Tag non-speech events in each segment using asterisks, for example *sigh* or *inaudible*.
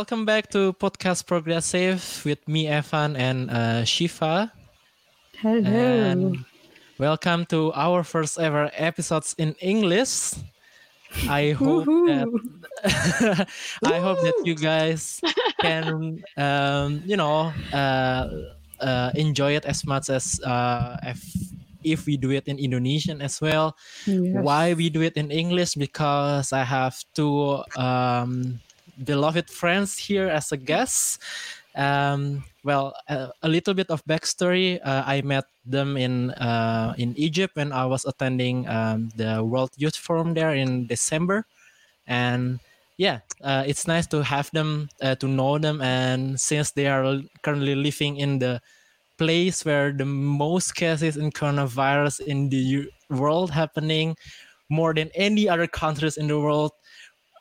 Welcome back to Podcast Progressive with me, Evan, and uh, Shiva. Hello. And welcome to our first ever episodes in English. I hope that *laughs* I hope that you guys can, um, you know, uh, uh, enjoy it as much as uh, if if we do it in Indonesian as well. Yes. Why we do it in English? Because I have two um, beloved friends here as a guest. Um, well, uh, a little bit of backstory. Uh, I met them in uh, in Egypt when I was attending um, the World Youth Forum there in December, and yeah, uh, it's nice to have them, uh, to know them, and since they are currently living in the place where the most cases in coronavirus in the world happening more than any other countries in the world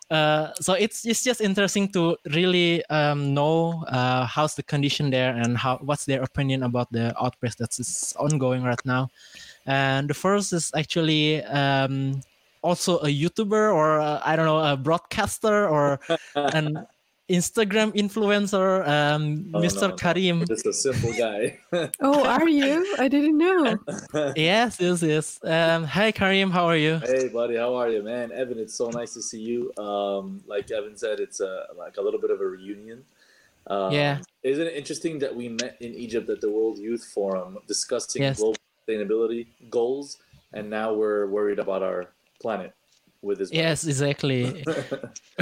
uh, so it's it's just interesting to really um, know uh, how's the condition there and how what's their opinion about the outbreak that's ongoing right now. And the first is actually um, also a YouTuber or uh, I don't know a broadcaster or *laughs* an Instagram influencer, um, Oh, Mr. no, no. Karim. Just a simple guy. *laughs* oh, are you? I didn't know. *laughs* yes, yes, yes. Um, hi, Karim. How are you? hey, buddy, how are you, man? Evan, it's so nice to see you. Um, like Evan said, it's a, like a little bit of a reunion. Um, Yeah. Isn't it interesting that we met in Egypt at the World Youth Forum discussing Yes. global sustainability goals, and now we're worried about our planet with this. Yes, exactly.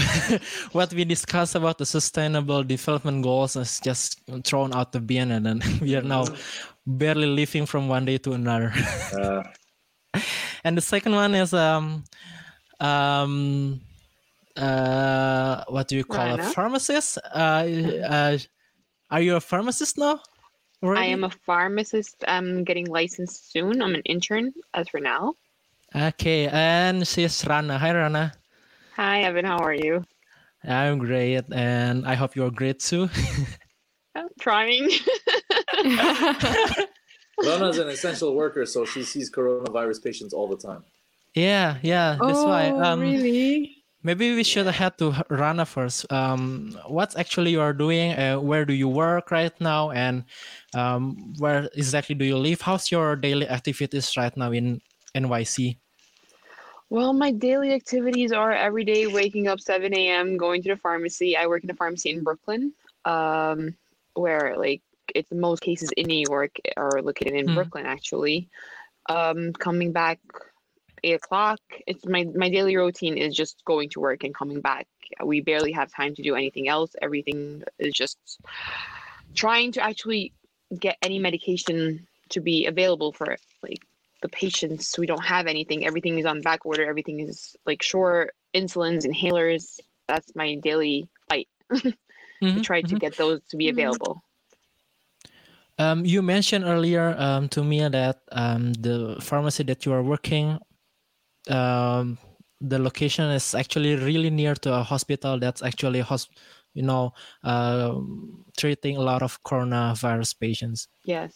*laughs* what we discussed about the sustainable development goals is just thrown out the bin and then *laughs* we are now barely living from one day to another Uh, *laughs* and the second one is um um uh what do you call a pharmacist uh, uh are you a pharmacist now I am a pharmacist. I'm getting licensed soon. I'm an intern as for now. Okay and she's rana hi rana Hi, Evan. How are you? i'm great and i hope you're great too *laughs* I'm trying. *laughs* Rana's an essential worker, so she sees coronavirus patients all the time. yeah yeah that's oh, why um really? Maybe we should head to Rana first. Um, what's actually you are doing? Uh, where do you work right now? And um, where exactly do you live? How's your daily activities right now in NYC? well, my daily activities are every day waking up 7 a.m., going to the pharmacy. I work in a pharmacy in Brooklyn, um, where like it's most cases in New York are located in Hmm. Brooklyn, actually. Um, coming back eight o'clock. It's my my daily routine is just going to work and coming back. We barely have time to do anything else. Everything is just trying to actually get any medication to be available for like the patients. We don't have anything. Everything is on back order. Everything is like short insulins, inhalers. That's my daily fight *laughs* to Mhm, try to mhm. get those to be Mhm. available. Um, you mentioned earlier um, to me that um, the pharmacy that you are working, um, the location is actually really near to a hospital that's actually hos- you know, uh, treating a lot of coronavirus patients. Yes,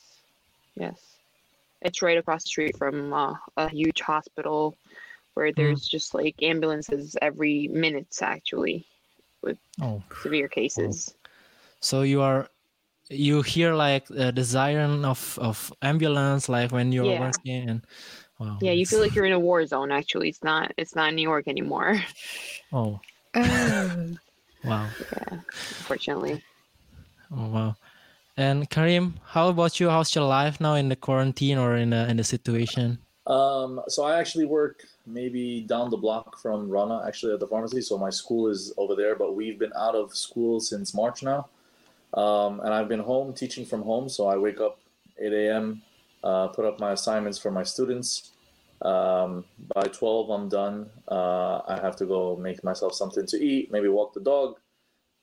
yes. It's right across the street from uh, a huge hospital where there's just like ambulances every minute actually with Oh. severe cases. So you are you hear like uh, the siren of of ambulance like when you're Yeah. working and wow. Yeah, you feel like you're in a war zone actually. It's not it's not New York anymore, *laughs* oh *laughs* wow. Yeah, unfortunately. oh wow. And Karim, how about you? How's your life now in the quarantine or in the in the situation? Um, so I actually work maybe down the block from Rana, actually at the pharmacy. So my school is over there, but we've been out of school since March now. Um, and I've been home teaching from home. So I wake up 8 a.m., uh, put up my assignments for my students. Um, by 12, I'm done. Uh, I have to go make myself something to eat, maybe walk the dog.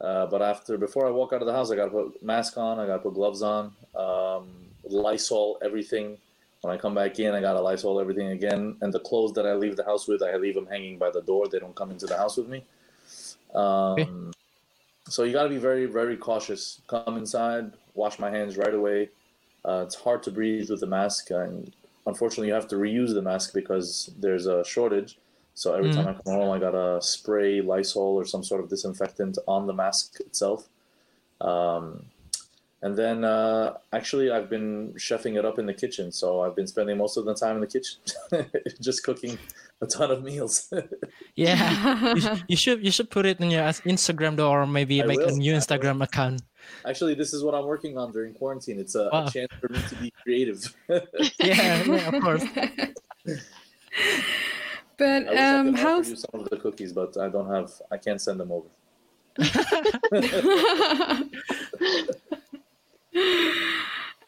Uh, but after, before I walk out of the house, I gotta put mask on, I gotta put gloves on, um, Lysol, everything. When I come back in, I gotta Lysol everything again. And the clothes that I leave the house with, I leave them hanging by the door. They don't come into the house with me. Um, So you gotta be very, very cautious. Come inside, wash my hands right away. Uh, it's hard to breathe with the mask, and unfortunately, you have to reuse the mask because there's a shortage. So every Mm. time I come home, I gotta spray Lysol or some sort of disinfectant on the mask itself. Um, and then uh, actually, I've been chefing it up in the kitchen. So I've been spending most of the time in the kitchen, *laughs* just cooking a ton of meals. *laughs* Yeah. you, you should you should put it in your Instagram though, or maybe I make a new Instagram account. actually, this is what I'm working on during quarantine. It's a, Wow. a chance for me to be creative. *laughs* Yeah, yeah, of course. But I I um, how's you some of the cookies, but I don't have. I can't send them over. *laughs*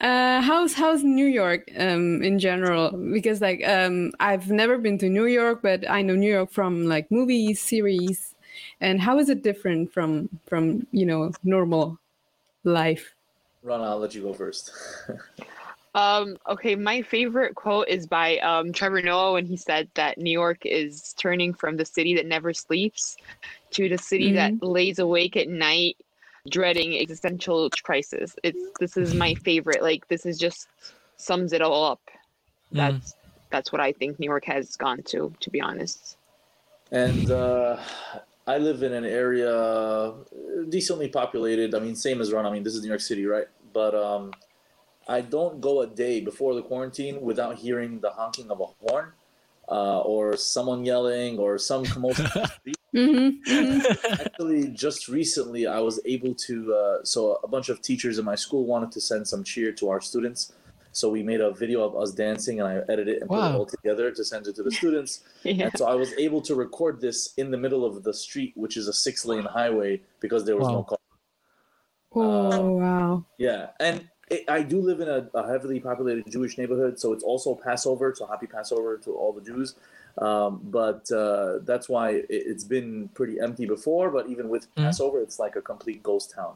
uh, how's how's New York um, in general? Because like um, I've never been to New York, but I know New York from like movies, series. And how is it different from from you know normal life? Rana, I'll let you go first. *laughs* Um, okay, my favorite quote is by um, Trevor Noah when he said that New York is turning from the city that never sleeps to the city that lays awake at night, dreading existential crisis. It's this is my favorite. Like this is just sums it all up. Mm. That's that's what I think New York has gone to. To be honest. and uh, I live in an area uh, decently populated. I mean, same as Ron. I mean, this is New York City, right? But um, I don't go a day before the quarantine without hearing the honking of a horn. Uh, or someone yelling, or some commotion. on the street. Mm-hmm. Actually, just recently, I was able to. Uh, so, a bunch of teachers in my school wanted to send some cheer to our students. So, we made a video of us dancing and I edited it and put it all together to send it to the *laughs* students. Yeah. And so, I was able to record this in the middle of the street, which is a six lane highway, because there was no car. Oh wow! Yeah. And it, I do live in a, a heavily populated Jewish neighborhood. So, it's also Passover. So, happy Passover to all the Jews. Um, but uh, that's why it, it's been pretty empty before. But even with Mhm. Passover, it's like a complete ghost town.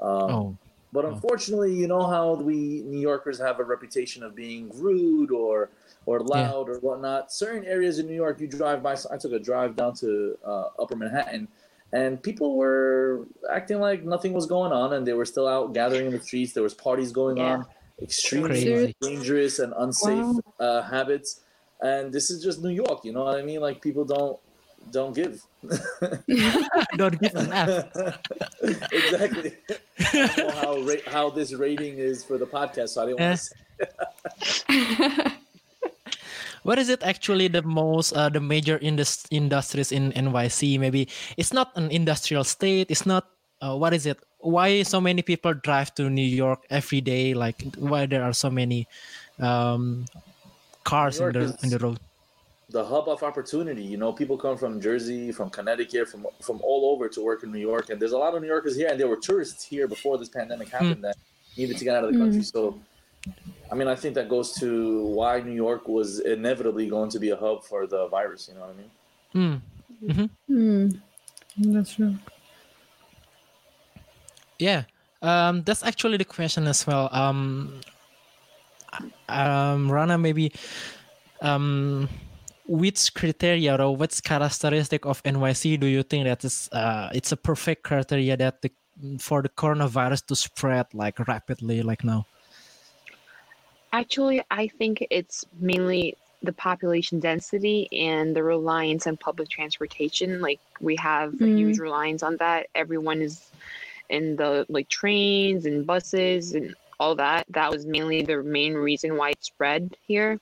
Um, Oh, But Oh. unfortunately, you know how we New Yorkers have a reputation of being rude or or loud or whatnot. Certain areas in New York, you drive by. I took a drive down to uh, Upper Manhattan, and people were acting like nothing was going on, and they were still out gathering in the streets. There was parties going Yeah. on, extremely Crazy. dangerous and unsafe Wow. uh, habits. And this is just New York, you know what I mean? Like people don't don't give. *laughs* don't give an *laughs* F. exactly. I don't know how ra- how this rating is for the podcast, so I didn't want to say. *laughs* What is it actually the most uh, the major indus- industries in NYC? Maybe it's not an industrial state. It's not. Uh, what is it? Why so many people drive to New York every day? Like why there are so many um, cars in the in the road? the hub of opportunity. You know, people come from Jersey, from Connecticut, from from all over to work in New York, and there's a lot of New Yorkers here, and there were tourists here before this pandemic happened that needed to get out of the country. So, I mean, I think that goes to why New York was inevitably going to be a hub for the virus. You know what I mean? Hmm. Hmm. That's true. Yeah, um, that's actually the question as well. Um, um, Rana, maybe, um, which criteria or which characteristic of NYC do you think that is uh, it's a perfect criteria that the, for the coronavirus to spread like rapidly like now? Actually, I think it's mainly the population density and the reliance on public transportation. Like we have a Mhm. huge reliance on that. Everyone is in the like trains and buses and all that. That was mainly the main reason why it spread here.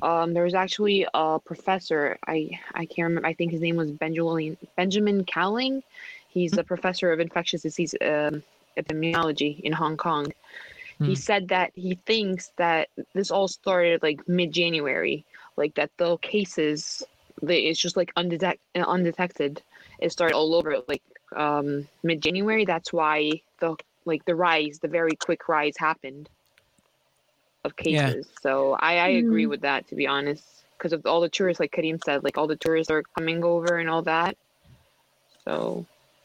Um, there was actually a professor. I I can't remember. I think his name was Benjamin Benjamin Cowling. He's a professor of infectious disease um, epidemiology in Hong Kong he Hmm. said that he thinks that this all started like mid-January, like that the cases, they, it's just like undetect, undetected. It started all over like um, mid-January. That's why the like the rise, the very quick rise happened of Yeah. cases. So I, I agree Mm. with that to be honest, because of all the tourists, like Karim said, like all the tourists are coming over and all that. So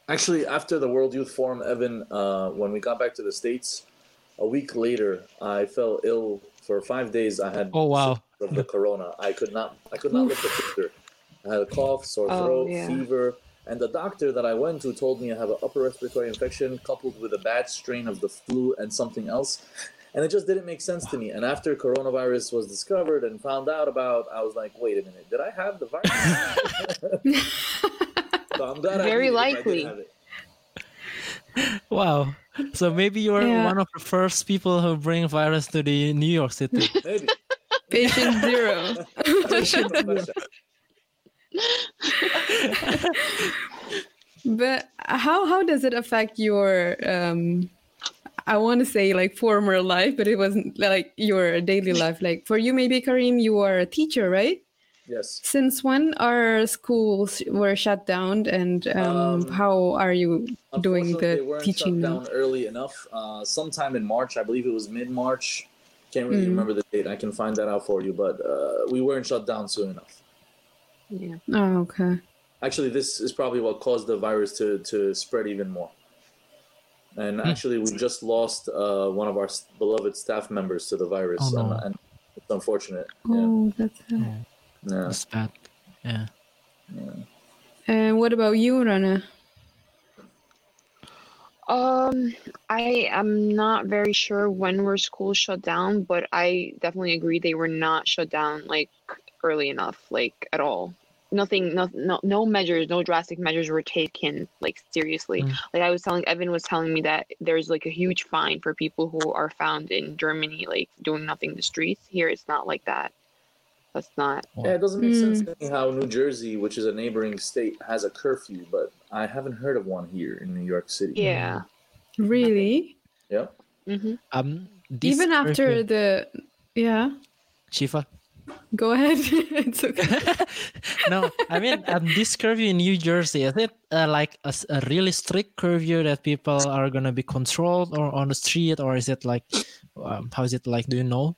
Actually, after the World Youth Forum, Evan, uh, when we got back to the states, a week later, I fell ill for five days. I had Oh wow! of the corona. I could not I could not lift a finger. I had a cough, sore Oh, throat, yeah. fever, and the doctor that I went to told me I have an upper respiratory infection coupled with a bad strain of the flu and something else. and it just didn't make sense to me. And after coronavirus was discovered and found out about, I was like, wait a minute, did I have the virus? *laughs* so I'm glad I Very it if I did likely. have it. Wow. So maybe you're Yeah. one of the first people who bring virus to the New York City. *laughs* Maybe. *laughs* Patient zero. But how how does it affect your um I want to say like former life, but it wasn't like your daily life. Like for you, maybe Karim, you are a teacher, right? Yes. Since when are schools were shut down, and um, Um, how are you doing Unfortunately, they the weren't teaching? shut down early enough. Uh, sometime in March, I believe it was mid March. Can't really Mm. remember the date. I can find that out for you, but uh, we weren't shut down soon enough. Yeah. Oh, okay. Actually, this is probably what caused the virus to, to spread even more. And Hmm. actually, we just lost uh, one of our beloved staff members to the virus, Oh, no. and, and it's unfortunate. Yeah. Oh, that's. Uh... yeah. That's bad. Yeah. And what about you, Rana? Um, I am not very sure when were schools shut down, but I definitely agree they were not shut down like early enough, like at all. Nothing, no, no, no measures, no drastic measures were taken like seriously. Mm. Like I was telling Evan was telling me that there's like a huge fine for people who are found in Germany like doing nothing in the streets. Here it's not like that. That's not. Yeah, it doesn't make sense Mm. to me how New Jersey, which is a neighboring state, has a curfew, but I haven't heard of one here in New York City. Yeah. Really? Yeah. Mm-hmm. Um. this Even after curfew- the, yeah. Shiva. Go ahead. *laughs* it's okay. *laughs* no, I mean um, this curfew in New Jersey is it uh, like a really strict curfew that people are gonna be controlled or on the street, or is it like um, how is it like? Do you know?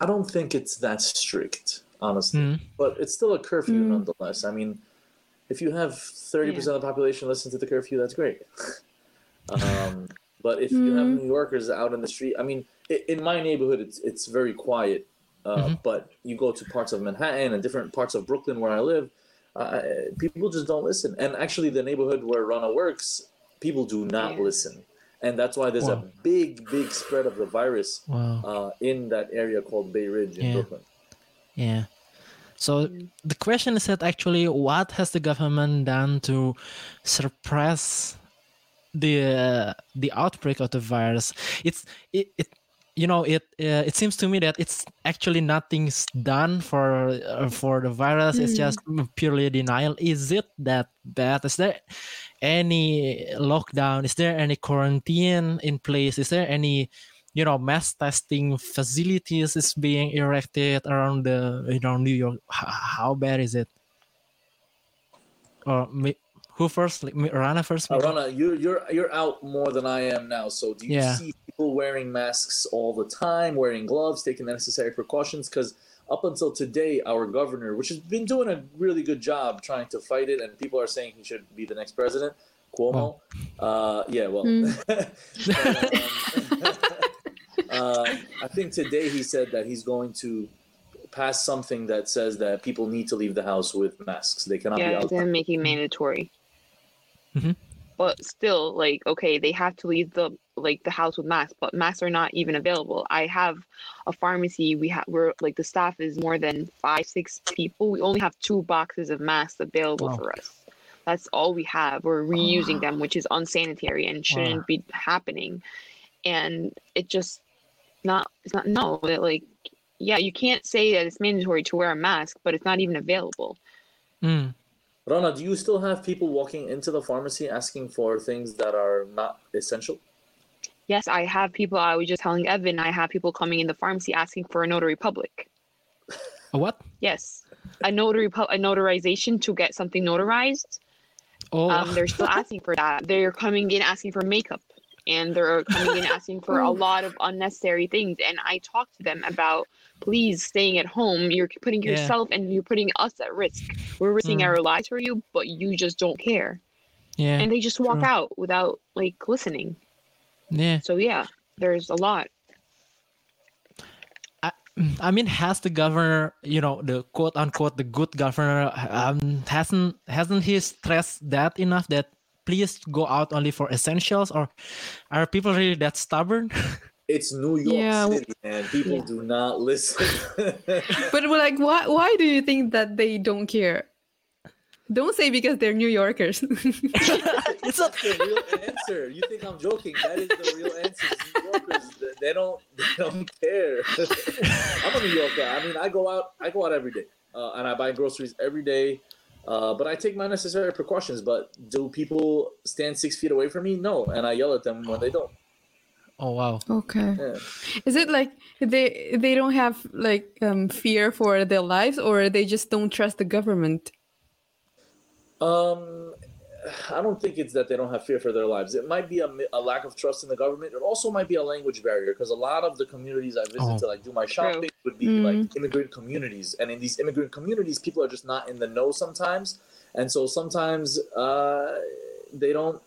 I don't think it's that strict, honestly. Hmm. But it's still a curfew Mm. nonetheless. I mean, if you have 30% of the population listen to the curfew, that's great. *laughs* um, but if you have Mm. New Yorkers out in the street, I mean, i- in my neighborhood, it's, it's very quiet. Uh, Mhm. But you go to parts of Manhattan and different parts of Brooklyn where I live, uh, people just don't listen. And actually, the neighborhood where Rana works, people do not Yeah. listen. And that's why there's Wow. a big, big spread of the virus Wow. uh, in that area called Bay Ridge in Yeah. Brooklyn. Yeah. So the question is that actually, what has the government done to suppress the uh, the outbreak of the virus? It's it, it you know it uh, it seems to me that it's actually nothing's done for uh, for the virus. It's just purely denial. Is it that bad? Is there any lockdown? Is there any quarantine in place? Is there any you know mass testing facilities is being erected around the around New York. H- how bad is it? Or me, who first? Like, me- Rana first. Uh. Rana, you're you're you're out more than I am now. So do you Yeah. see people wearing masks all the time, wearing gloves, taking the necessary precautions? Because up until today, our governor, which has been doing a really good job trying to fight it, and people are saying he should be the next president, Cuomo. Uh, yeah, well, *laughs* But, um, uh, *laughs* I think today he said that he's going to pass something that says that people need to leave the house with masks. They cannot be out. they're making mandatory. Mhm. But still, like, okay, they have to leave the like the house with masks, but masks are not even available. I have a pharmacy. We have we're like the staff is more than five, six people. We only have two boxes of masks available Wow. for us. That's all we have. We're reusing them, which is unsanitary and shouldn't Wow. be happening. And it just not it's not no that like yeah, you can't say that it's mandatory to wear a mask, but it's not even available. Mm. Rana, do you still have people walking into the pharmacy asking for things that are not essential? Yes, I have people. I was just telling Evan, I have people coming in the pharmacy asking for a notary public. A what? Yes, a notary pu- a notarization to get something notarized. Oh, Um, they're still asking for that. They're coming in asking for makeup, and they're coming in asking for a *laughs* lot of unnecessary things. And I talk to them about please staying at home. You're putting Yeah. yourself and you're putting us at risk. We're risking Mm. our lives for you, but you just don't care. yeah, And they just walk true. out without like listening. yeah. So yeah, there's a lot. I mean, has the governor, you know, the quote unquote the good governor, um, hasn't hasn't he stressed that enough that please go out only for essentials, or are people really that stubborn? *laughs* It's New York Yeah, City, and people Yeah. do not listen. *laughs* But we're like, why? Why do you think that they don't care? Don't say because they're New Yorkers. *laughs* it's not the real answer. You think I'm joking? That is the real answer. New Yorkers, they- they don't, they don't care. I'm a New Yorker. I mean, I go out, I go out every day, uh, and I buy groceries every day. Uh, but I take my necessary precautions. But do people stand six feet away from me? No, and I yell at them when they don't. Oh wow. okay. Yeah. Is it like they they don't have like um, fear for their lives, or they just don't trust the government? Um, I don't think it's that they don't have fear for their lives. It might be a, a lack of trust in the government. It also might be a language barrier because a lot of the communities I visit Oh. to like do my shopping would be Mm. like immigrant communities, and in these immigrant communities, people are just not in the know sometimes, and so sometimes uh, they don't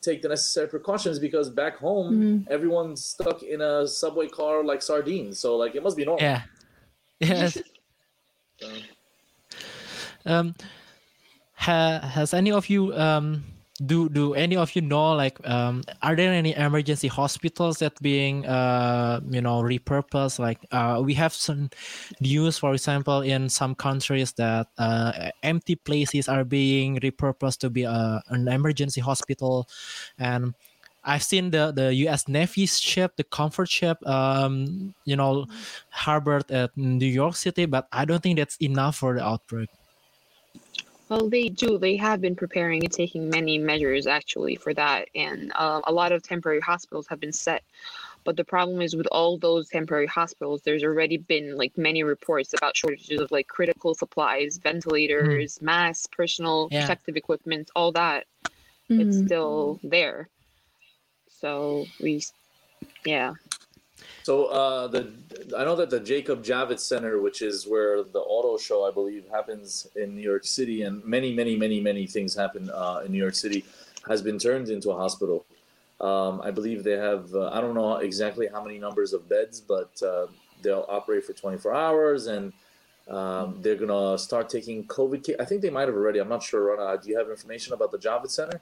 take the necessary precautions because back home everyone's stuck in a subway car like sardines. So like it must be normal. Yeah. *laughs* Yes. So- Um, ha, has any of you um do do any of you know like um are there any emergency hospitals that being uh you know repurposed like uh we have some news for example in some countries that uh empty places are being repurposed to be a, an emergency hospital and I've seen the, the U.S. Navy's ship, the Comfort ship, um, you know, harbored at New York City, but I don't think that's enough for the outbreak. Well, they do. They have been preparing and taking many measures actually for that, and uh, a lot of temporary hospitals have been set. But the problem is with all those temporary hospitals, there's already been like many reports about shortages of like critical supplies, ventilators, masks, personal Yeah. protective equipment, all that. It's Mm. still there. So we, yeah. So uh, the I know that the Jacob Javits Center, which is where the auto show I believe happens in New York City, and many, many, many, many things happen uh, in New York City, has been turned into a hospital. Um, I believe they have uh, I don't know exactly how many numbers of beds, but uh, they'll operate for 24 hours, and um, they're gonna start taking COVID. Ca- I think they might have already. I'm not sure. Rana, do you have information about the Javits Center?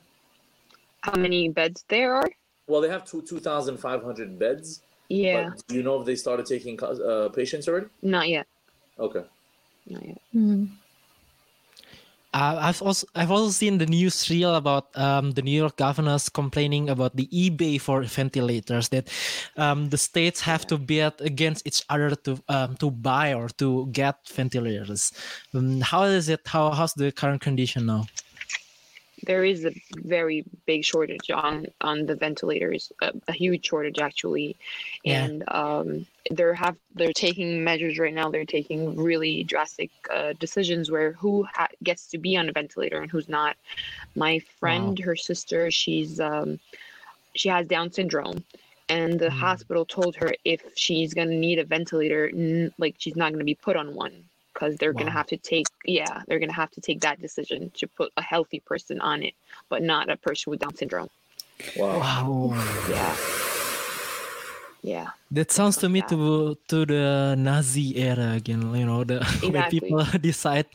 How many beds there are? Well, they have two 2,500 beds. Yeah, But do you know if they started taking uh, patients already? not yet. Okay. Not yet. Mm. Uh, I've also I've also seen the news reel about um, the New York governors complaining about the eBay for ventilators that um, the states have to bid against each other to um, to buy or to get ventilators. Um, how is it? How how's the current condition now? There is a very big shortage on on the ventilators a, a huge shortage actually. Yeah. and um they're have they're taking measures right now. They're taking really drastic uh, decisions where who ha- gets to be on a ventilator and who's not. My friend her sister she's um she has down syndrome. And the Mm. hospital told her if she's going to need a ventilator n- like she's not going to be put on one because they're going to have to take yeah they're going to have to take that decision to put a healthy person on it but not a person with down syndrome Wow. Wow, yeah yeah that sounds to me Yeah. to to the Nazi era again. You know, the *laughs* when people *laughs* decide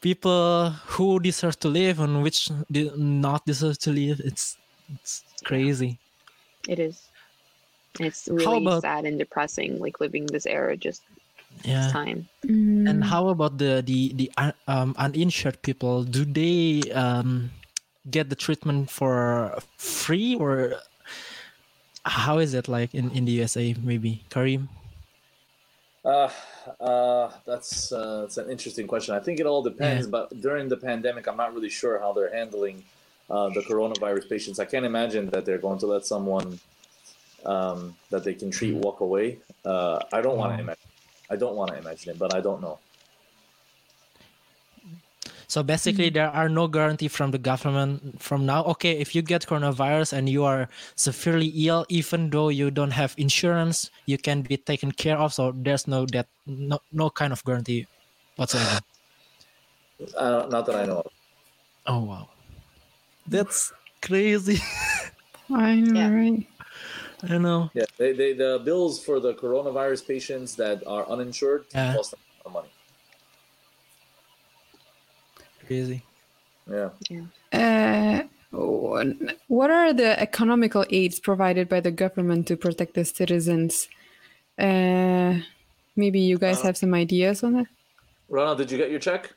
people who deserve to live and which do not deserve to live. It's it's crazy. it is it's really about- sad and depressing like living this era just Yeah. this time Mm. And how about the the the um, uninsured people? Do they um, get the treatment for free or how is it like in, in the USA? Maybe Karim. Uh, uh, that's uh, that's an interesting question. I think it all depends, but during the pandemic, I'm not really sure how they're handling uh, the coronavirus patients. I can't imagine that they're going to let someone um, that they can treat walk away. Uh, I don't want to imagine. I don't want to imagine it, but I don't know. So basically, there are no guarantee from the government from now. Okay, if you get coronavirus and you are severely ill, even though you don't have insurance, you can be taken care of. So there's no that no no kind of guarantee whatsoever. *sighs* Uh, not that I know of. Oh wow, that's crazy. *laughs* I know, Yeah. right? I know. Yeah, they, they, the bills for the coronavirus patients that are uninsured Yeah. cost them a lot of money. Crazy. Yeah. Uh, oh, what are the economical aids provided by the government to protect the citizens? Uh, maybe you guys Uh, have some ideas on that. Ronald, did you get your check?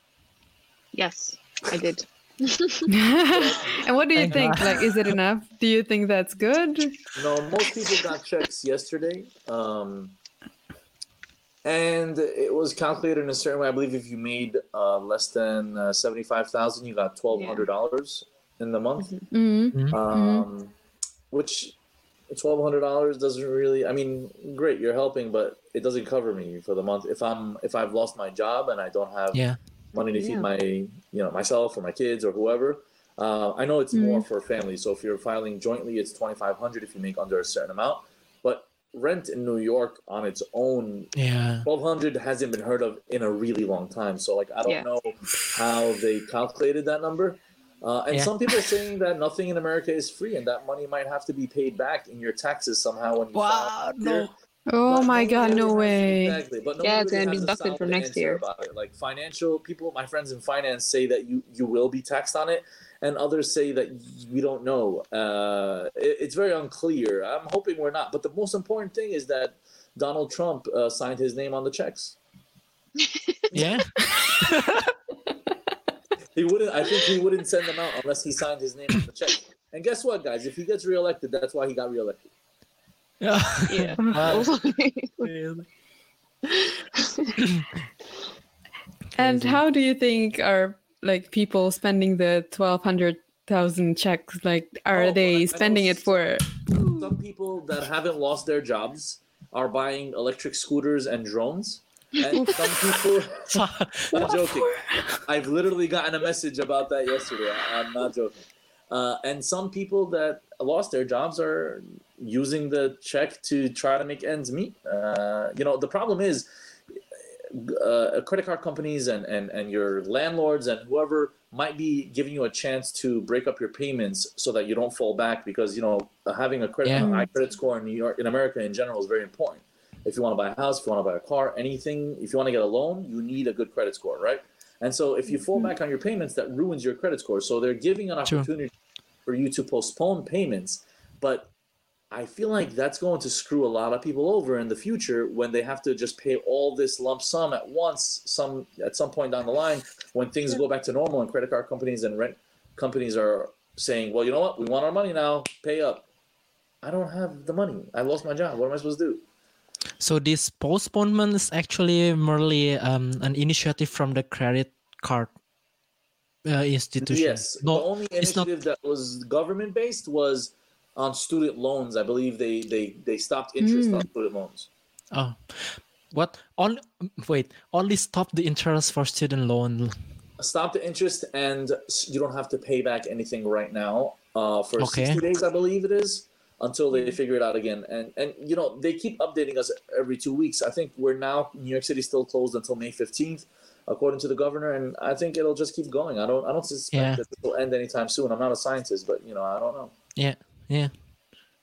Yes, I did. And what do you think? Like, is it enough? Do you think that's good? No, most people got checks yesterday. Um, and it was calculated in a certain way. I believe if you made uh, less than uh, seventy-five thousand, you got twelve hundred dollars in the month. Mm-hmm. Um, which twelve hundred dollars doesn't really. I mean, great, you're helping, but it doesn't cover me for the month. If I'm if I've lost my job and I don't have Yeah. Money to Yeah. feed my you know myself or my kids or whoever. Uh, I know it's more for families. So if you're filing jointly, it's twenty five hundred if you make under a certain amount. But rent in New York on its own, Yeah. twelve hundred hasn't been heard of in a really long time. So like I don't Yeah. know how they calculated that number. Uh, and Yeah. some people are saying that nothing in America is free, and that money might have to be paid back in your taxes somehow when you Wow, file no. Here. Oh But my God, really no way. Exactly, but Yeah, it's really gonna be has deducted solid for next year. About it. Like financial people, my friends in finance say that you you will be taxed on it, and others say that we don't know. Uh, it- it's very unclear. I'm hoping we're not. But the most important thing is that Donald Trump uh, signed his name on the checks. *laughs* Yeah. *laughs* He wouldn't. I think he wouldn't send them out unless he signed his name on the check. And guess what, guys? If he gets reelected, that's why he got reelected. Yeah. *laughs* Yeah. *laughs* And how do you think are like people spending the twelve hundred thousand checks? Like, are Oh, I- I they know spending it for? Some people that haven't lost their jobs are buying electric scooters and drones. And some people, *laughs* I'm joking. I've literally gotten a message about that yesterday. I- I'm not joking. Uh, and some people that lost their jobs are using the check to try to make ends meet. Uh, you know, the problem is uh, credit card companies and, and, and your landlords and whoever might be giving you a chance to break up your payments so that you don't fall back because, you know, having a credit, Yeah. high credit score in New York, in America in general is very important. If you want to buy a house, if you want to buy a car, anything, if you want to get a loan, you need a good credit score, right? And so if you fall back on your payments, that ruins your credit score. So they're giving an opportunity for you to postpone payments. But I feel like that's going to screw a lot of people over in the future when they have to just pay all this lump sum at once, some at some point down the line, when things go back to normal and credit card companies and rent companies are saying, Well, you know what, we want our money now, pay up. I don't have the money. I lost my job. What am I supposed to do? So this postponement is actually merely um, an initiative from the credit card uh, institution. Yes. the No, only it's not- initiative that was government based was on student loans. I believe they they, they stopped interest on student loans. Oh, what? Only wait. Only stop the interest for student loan. Stop the interest and you don't have to pay back anything right now uh, for Okay. 60 days, I believe it is, until they figure it out again. And and you know they keep updating us every two weeks. I think we're now New York City still closed until May 15th, according to the governor, and I think it'll just keep going. I don't I don't suspect Yeah. that it will end anytime soon. I'm not a scientist, but you know I don't know. Yeah, yeah,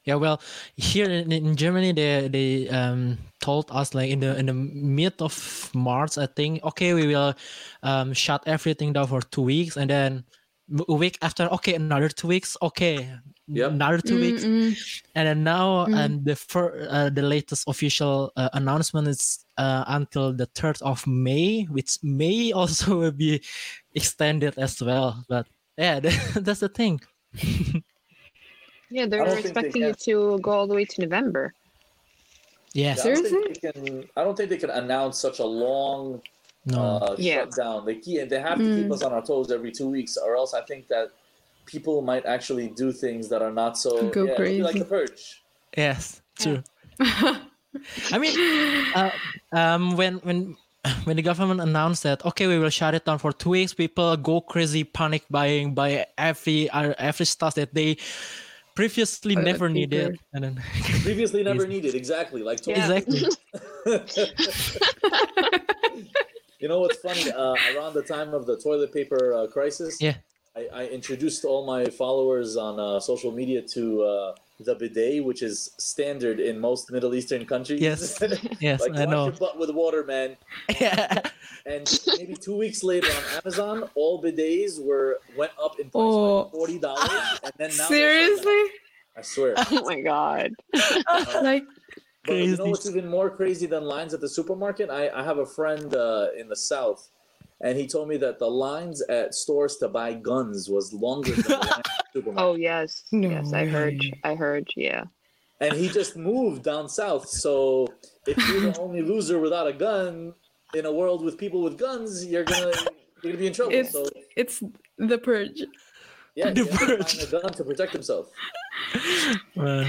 yeah. Well, here in, in Germany, they they um told us like in the in the mid of March, I think. Okay, we will um shut everything down for two weeks, and then a week after, okay, another two weeks. Okay, Yep. another two weeks, Mm-mm. and then now Mm. and the fir- uh, the latest official uh, announcement is uh, until the third of May, which may *laughs* also will be extended as well. But yeah, *laughs* that's the thing. Yeah, they're don't they expecting it to go all the way to November. Yes. I don't think Seriously? they can. I don't think they can announce such a long No. uh, Yeah. shutdown. They keep, they have to keep Mm. us on our toes every two weeks, or else I think that people might actually do things that are not so. Go yeah, it'll like crazy. the purge. Yes, true. I mean, uh, um, when when *laughs* when the government announced that okay, we will shut it down for two weeks, people go crazy, panic buying, buy every uh, every stuff that they previously Toilet never needed, and then *laughs* Previously, never needed. Exactly. Like Yeah. exactly. *laughs* you know what's funny? Uh, around the time of the toilet paper uh, crisis, Yeah. I, I introduced all my followers on uh, social media to uh, the bidet, which is standard in most Middle Eastern countries. Yes. *laughs* Yes, like I wash know. your butt with water, man. Yeah. *laughs* And maybe two weeks later on Amazon, all bidets were went up in price Oh. by forty dollars, and then now Seriously? I swear. Oh my god. *laughs* like But you know what's even more crazy than lines at the supermarket? I, I have a friend uh, in the south, and he told me that the lines at stores to buy guns was longer than the lines at the *laughs* supermarket. Oh yes. No yes, I heard. I heard. Yeah. And he just moved down south. So if you're the only loser without a gun in a world with people with guns, you're gonna you're gonna be in trouble. It's- so it's the purge. yeah, The he has to find a gun to protect himself. *laughs* Uh,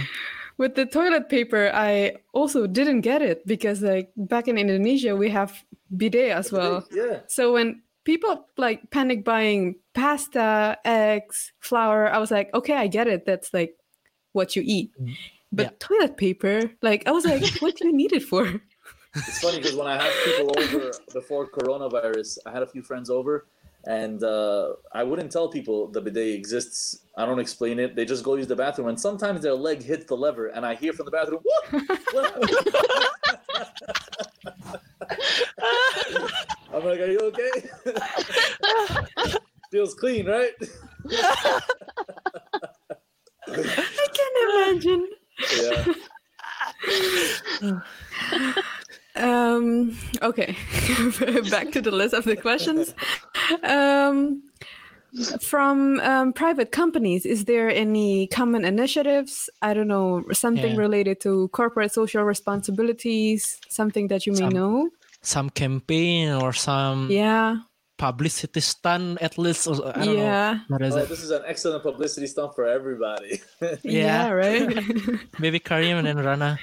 With the toilet paper, I also didn't get it because like back in Indonesia we have bidet as well. Yeah. So when people like panic buying pasta, eggs, flour, I was like, okay, I get it. That's like what you eat. Mm-hmm. But Yeah. toilet paper, like I was like, what do you need it for? It's funny because when I have people over before coronavirus, I had a few friends over, and uh, I wouldn't tell people the bidet exists. I don't explain it. They just go use the bathroom, and sometimes their leg hits the lever, and I hear from the bathroom, "What? What? *laughs* I'm like, "Are you okay? *laughs* Feels clean, right?" I can imagine. Yeah. Um, okay, *laughs* back to the list of the questions. Um, from um, private companies, is there any common initiatives? I don't know, something Yeah. related to corporate social responsibilities, something that you may Some- know? some campaign or some Yeah, publicity stunt at least. Or, I don't yeah, know. What is Oh, this is an excellent publicity stunt for everybody. *laughs* yeah, Yeah. right. *laughs* Maybe Karim and then Rana.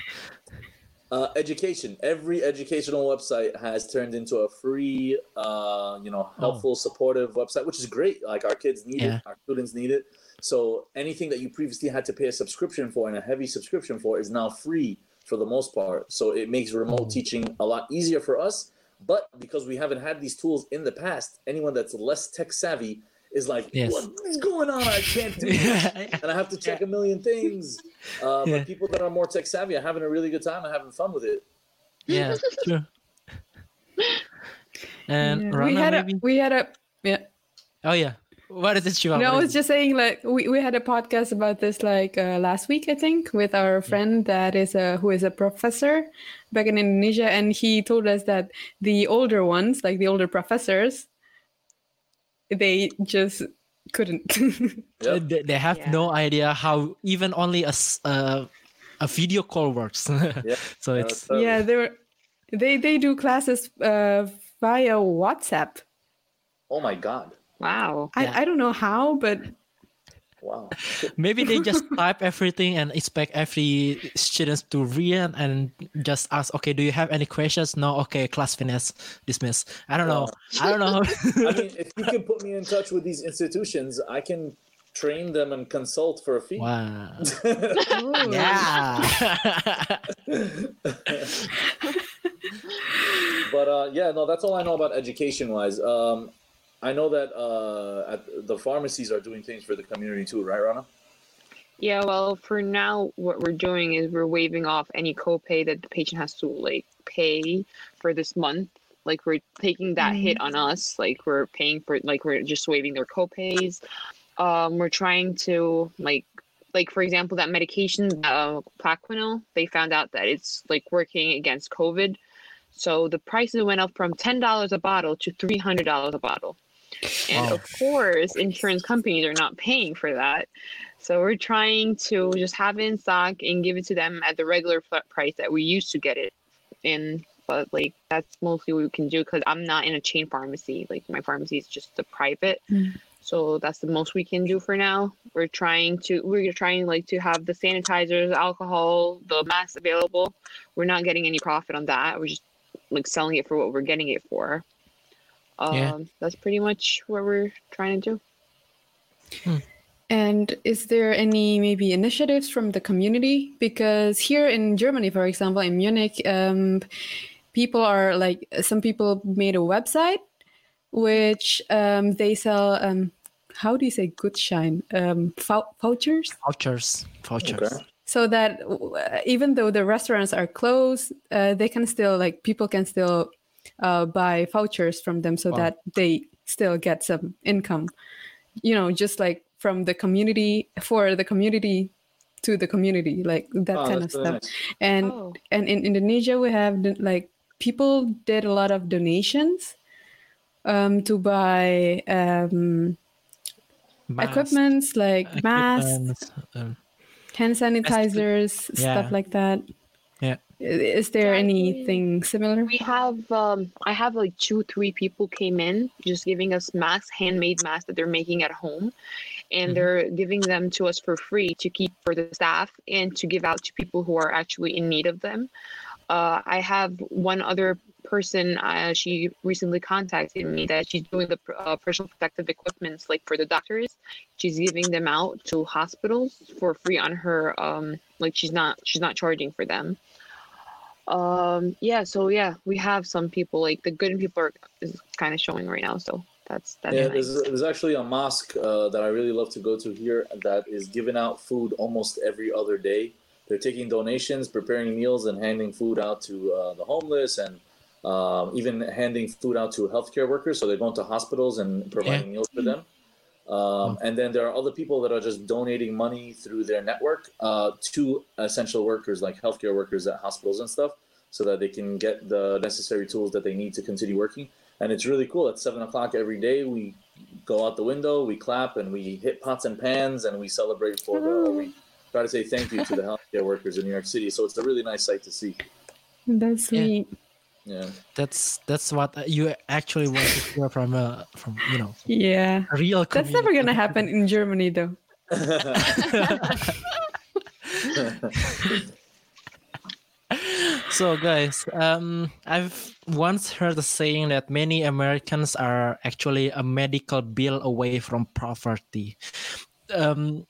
Uh, education. Every educational website has turned into a free, uh, you know, helpful, supportive website, which is great. Like our kids need Yeah. it, our students need it. So anything that you previously had to pay a subscription for and a heavy subscription for is now free for the most part. So it makes remote Oh. teaching a lot easier for us. But because we haven't had these tools in the past, anyone that's less tech savvy is like, Yes. "What is going on? I can't do *laughs* this." and I have to check a million things. Uh, Yeah. But people that are more tech savvy are having a really good time and having fun with it. yeah, true. *laughs* And Yeah. Rana, we had maybe. a we had a yeah. oh yeah. What is it, Shiva? No, I was just saying like we, we had a podcast about this like uh, last week I think with our friend that is a who is a professor back in Indonesia and he told us that the older ones like the older professors they just couldn't Uh, *laughs* Yep. they, they have Yeah. no idea how even only a s- uh, a video call works. *laughs* Yeah. so it's that's totally- yeah they were they they do classes uh, via WhatsApp Oh my god! Wow. I, Yeah. I don't know how but Wow. maybe they just *laughs* type everything and expect every students to read and just ask, okay, do you have any questions? No, okay, class finished, dismiss. I don't know. I don't know. *laughs* I mean, if you can put me in touch with these institutions, I can train them and consult for a fee. wow. *laughs* Yeah. But uh, yeah, no, that's all I know about education wise. Um, I know that uh, at the pharmacies are doing things for the community too, right, Rana? Yeah, well, for now, what we're doing is we're waiving off any copay that the patient has to like pay for this month. Like we're taking that hit on us. Like we're paying for like we're just waiving their copays. Um, we're trying to like like for example that medication uh Plaquenil, they found out that it's like working against COVID. So the prices went up from ten dollars a bottle to three hundred dollars a bottle. And of course, insurance companies are not paying for that. So we're trying to just have it in stock and give it to them at the regular price that we used to get it in. But like that's mostly what we can do because I'm not in a chain pharmacy. Like my pharmacy is just a private. Mm. So that's the most we can do for now. We're trying to we're trying like to have the sanitizers, alcohol, the masks available. We're not getting any profit on that. We're just like selling it for what we're getting it for. Um, Yeah. That's pretty much what we're trying to do. And is there any maybe initiatives from the community? Because here in Germany, for example, in Munich, um, people are like some people made a website which um, they sell um, how do you say Gutschein? Um, vou- vouchers. Vouchers, vouchers. Okay. so that uh, even though the restaurants are closed, uh, they can still like people can still uh, buy vouchers from them so Wow. that they still get some income. You know, just like from the community for the community to the community, like that Oh, kind of stuff. nice. And Oh. and in Indonesia we have like people did a lot of donations um, to buy um, Mask, equipments like masks equipment, um, hand sanitizers, Yeah. stuff like that. Is there anything similar? We have um I have like two, three people came in just giving us masks, handmade masks that they're making at home. And Mhm. they're giving them to us for free to keep for the staff and to give out to people who are actually in need of them. Uh, I have one other person. Uh, she recently contacted me that she's doing the uh, personal protective equipments, like for the doctors. She's giving them out to hospitals for free on her. Um, like she's not she's not charging for them. Um, yeah. So yeah, we have some people like the good people are is kind of showing right now. So that's that's Yeah, nice. there's, there's actually a mosque uh, that I really love to go to here that is giving out food almost every other day. They're taking donations, preparing meals, and handing food out to uh, the homeless, and um, even handing food out to healthcare workers. So they're going to hospitals and providing meals for them. Um, and then there are other people that are just donating money through their network uh, to essential workers like healthcare workers at hospitals and stuff, so that they can get the necessary tools that they need to continue working. And it's really cool. At seven o'clock every day, we go out the window, we clap, and we hit pots and pans, and we celebrate for the. We try to say thank you to the healthcare workers in New York City. So it's a really nice sight to see. That's sweet. Yeah. That's that's what you actually want to hear from a from you know Yeah. a real. That's never gonna happen in Germany though. *laughs* So, guys, um, I've once heard a saying that many Americans are actually a medical bill away from poverty. Um,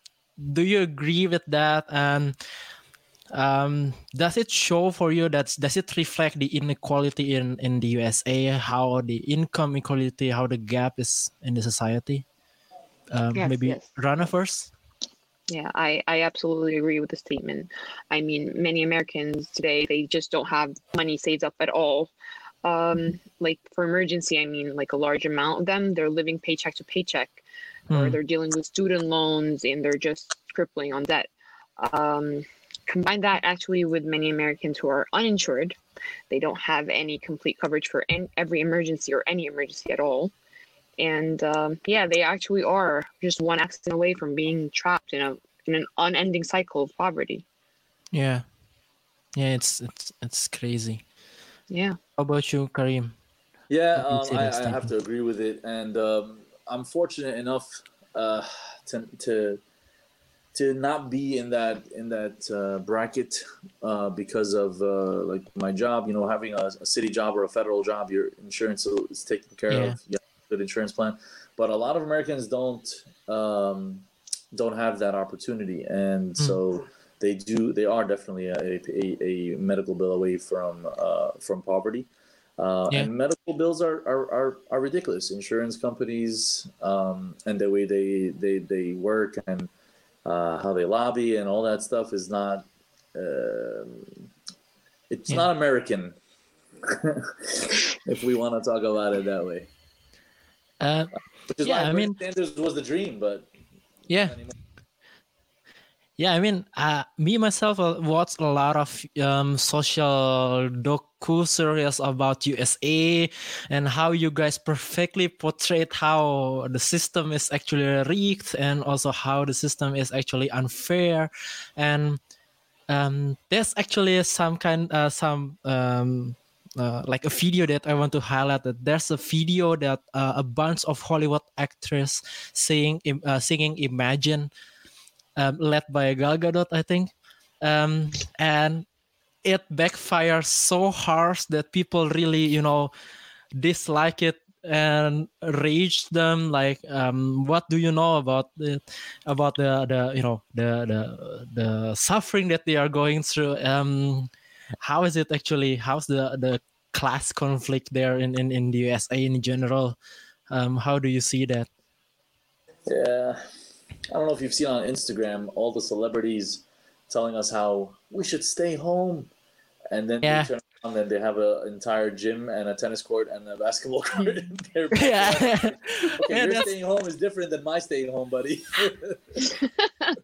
do you agree with that? And um, does it show for you that does it reflect the inequality in in the USA? How the income equality, how the gap is in the society? Um, Yes, maybe yes. Rana first. Yeah, I, I absolutely agree with the statement. I mean, many Americans today, they just don't have money saved up at all. Um, like for emergency, I mean, like a large amount of them, they're living paycheck to paycheck, or Hmm. they're dealing with student loans and they're just crippling on debt. Um, combine that actually with many Americans who are uninsured, they don't have any complete coverage for any, every emergency or any emergency at all. And um, yeah, they actually are just one accident away from being trapped in a in an unending cycle of poverty. Yeah, yeah, it's it's it's crazy. Yeah. How about you, Karim? Yeah, What do you um, I, I have to agree with it, and um, I'm fortunate enough uh, to to to not be in that in that uh, bracket uh, because of uh, like my job. You know, having a, a city job or a federal job, your insurance is taken care Yeah. of. You have a good insurance plan, but a lot of Americans don't um, don't have that opportunity, and Hmm. so they do. They are definitely a, a, a medical bill away from uh, from poverty. Uh, Yeah. And medical bills are, are, are, are ridiculous. Insurance companies um, and the way they, they, they work and uh, how they lobby and all that stuff is not. Um, it's Yeah. not American. *laughs* if we want to talk about it that way, Uh, Yeah, I mean- Sanders was the dream, but yeah. Yeah. I mean, uh, me myself uh, watched a lot of um, social docu series about USA and how you guys perfectly portrayed how the system is actually rigged and also how the system is actually unfair and um, there's actually some kind uh, some um, uh, like a video that I want to highlight that there's a video that uh, a bunch of Hollywood actors singing uh, singing Imagine um, led by Gal Gadot I think. Um, and it backfires so harsh that people really you know dislike it and rage them like um, what do you know about it about the the you know the the the suffering that they are going through? Um how is it actually how's the the class conflict there in in, in the usa in general? Um how do you see that? Yeah, I don't know if you've seen on Instagram all the celebrities telling us how we should stay home, and then Yeah. they turn around and they have an entire gym and a tennis court and a basketball *laughs* court. in their *laughs* yeah. *laughs* Okay, Yeah, your that's- staying home is different than my staying home, buddy.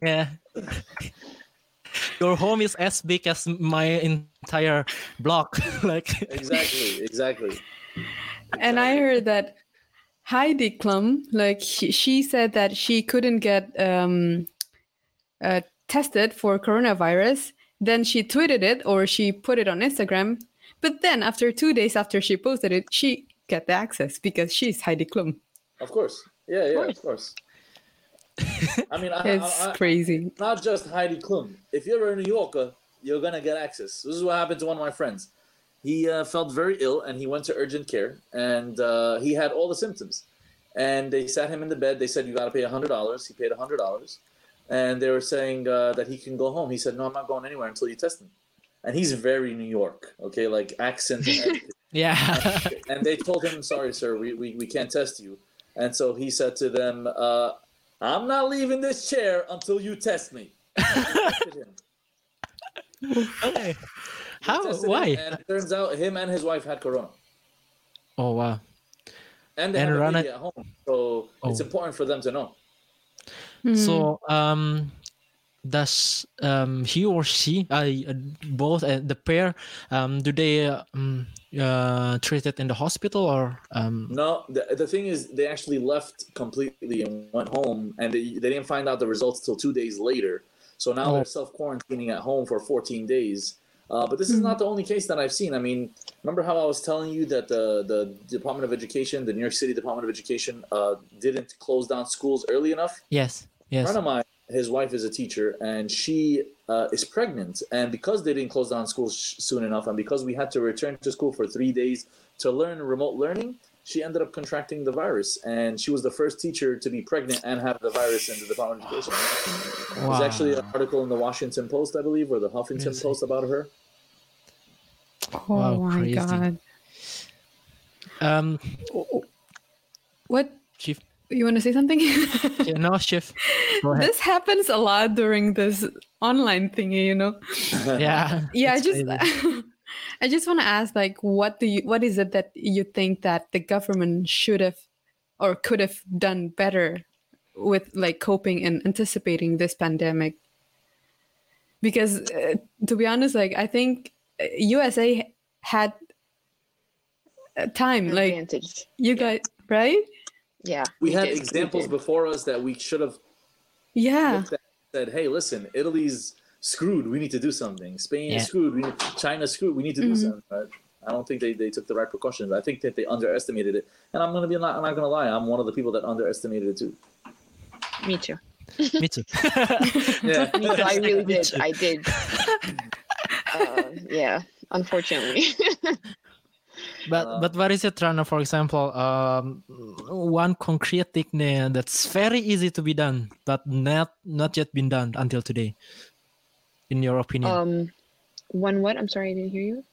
yeah. Your home is as big as my entire block. like exactly, exactly. And I heard that Heidi Klum, like she, she said that she couldn't get um, uh, tested for coronavirus. Then she tweeted it or she put it on Instagram. But then after two days after she posted it, she got the access because she's Heidi Klum. Of course. Yeah, yeah, of course. *laughs* I mean, I, It's I, I, crazy. not just Heidi Klum. If you're a New Yorker, you're gonna get access. This is what happened to one of my friends. He uh, felt very ill, and he went to urgent care, and uh, he had all the symptoms. And they sat him in the bed. They said you got to pay hundred dollars. He paid hundred dollars, and they were saying uh, that he can go home. He said, "No, I'm not going anywhere until you test me." And he's very New York, okay, like accent *laughs* yeah, *laughs* and they told him, "Sorry, sir, we, we, we can't test you." And so he said to them, uh, "I'm not leaving this chair until you test me." *laughs* They tested him. okay. They How? tested him, Why? And it turns out him and his wife had corona, Oh wow. and they And had a Rana- baby at home. So it's Oh. important for them to know. Hmm. So um, does um he or she uh, both uh, the pair um do they uh, um, uh treated in the hospital or um No, the, the thing is, they actually left completely and went home, and they, they didn't find out the results till two days later. So now Oh. they're self quarantining at home for 14 days. Uh, but this is not the only case that I've seen. I mean, remember how I was telling you that the, the Department of Education, the New York City Department of Education, uh, didn't close down schools early enough? yes yes A friend of mine, his wife is a teacher, and she uh, is pregnant. And because they didn't close down schools sh- soon enough, and because we had to return to school for three days to learn remote learning, she ended up contracting the virus. And she was the first teacher to be pregnant and have the virus in the Department of Education. There's actually an article in the Washington Post, I believe, or the Huffington Post about her. Oh Wow, my crazy. god. um What chief you want to say something? *laughs* yeah, no chief this happens a lot during this online thingy, you know. *laughs* yeah Yeah, I just. *laughs* I just want to ask like what do you what is it that you think that the government should have or could have done better with like coping and anticipating this pandemic? Because uh, to be honest like I think USA had uh, time like advantage. you guys right? Yeah. We had did, examples did. before us that we should have Yeah. at said, "Hey, listen, Italy's screwed. We need to do something. Spain Yeah. screwed. We need, China's screwed. We need to do Mhm. something." Right? I don't think they, they took the right precautions. I think that they underestimated it. And I'm gonna be not, I'm not gonna lie. I'm one of the people that underestimated it too. Me too. me too *laughs* Yeah. *laughs* Me too. I really *laughs* did. I did. Uh, yeah. Unfortunately. *laughs* But Uh, but what is it, Rana? For example, um, one concrete thing that's very easy to be done, but not not yet been done until today. In your opinion, um, one what? I'm sorry, I didn't hear you.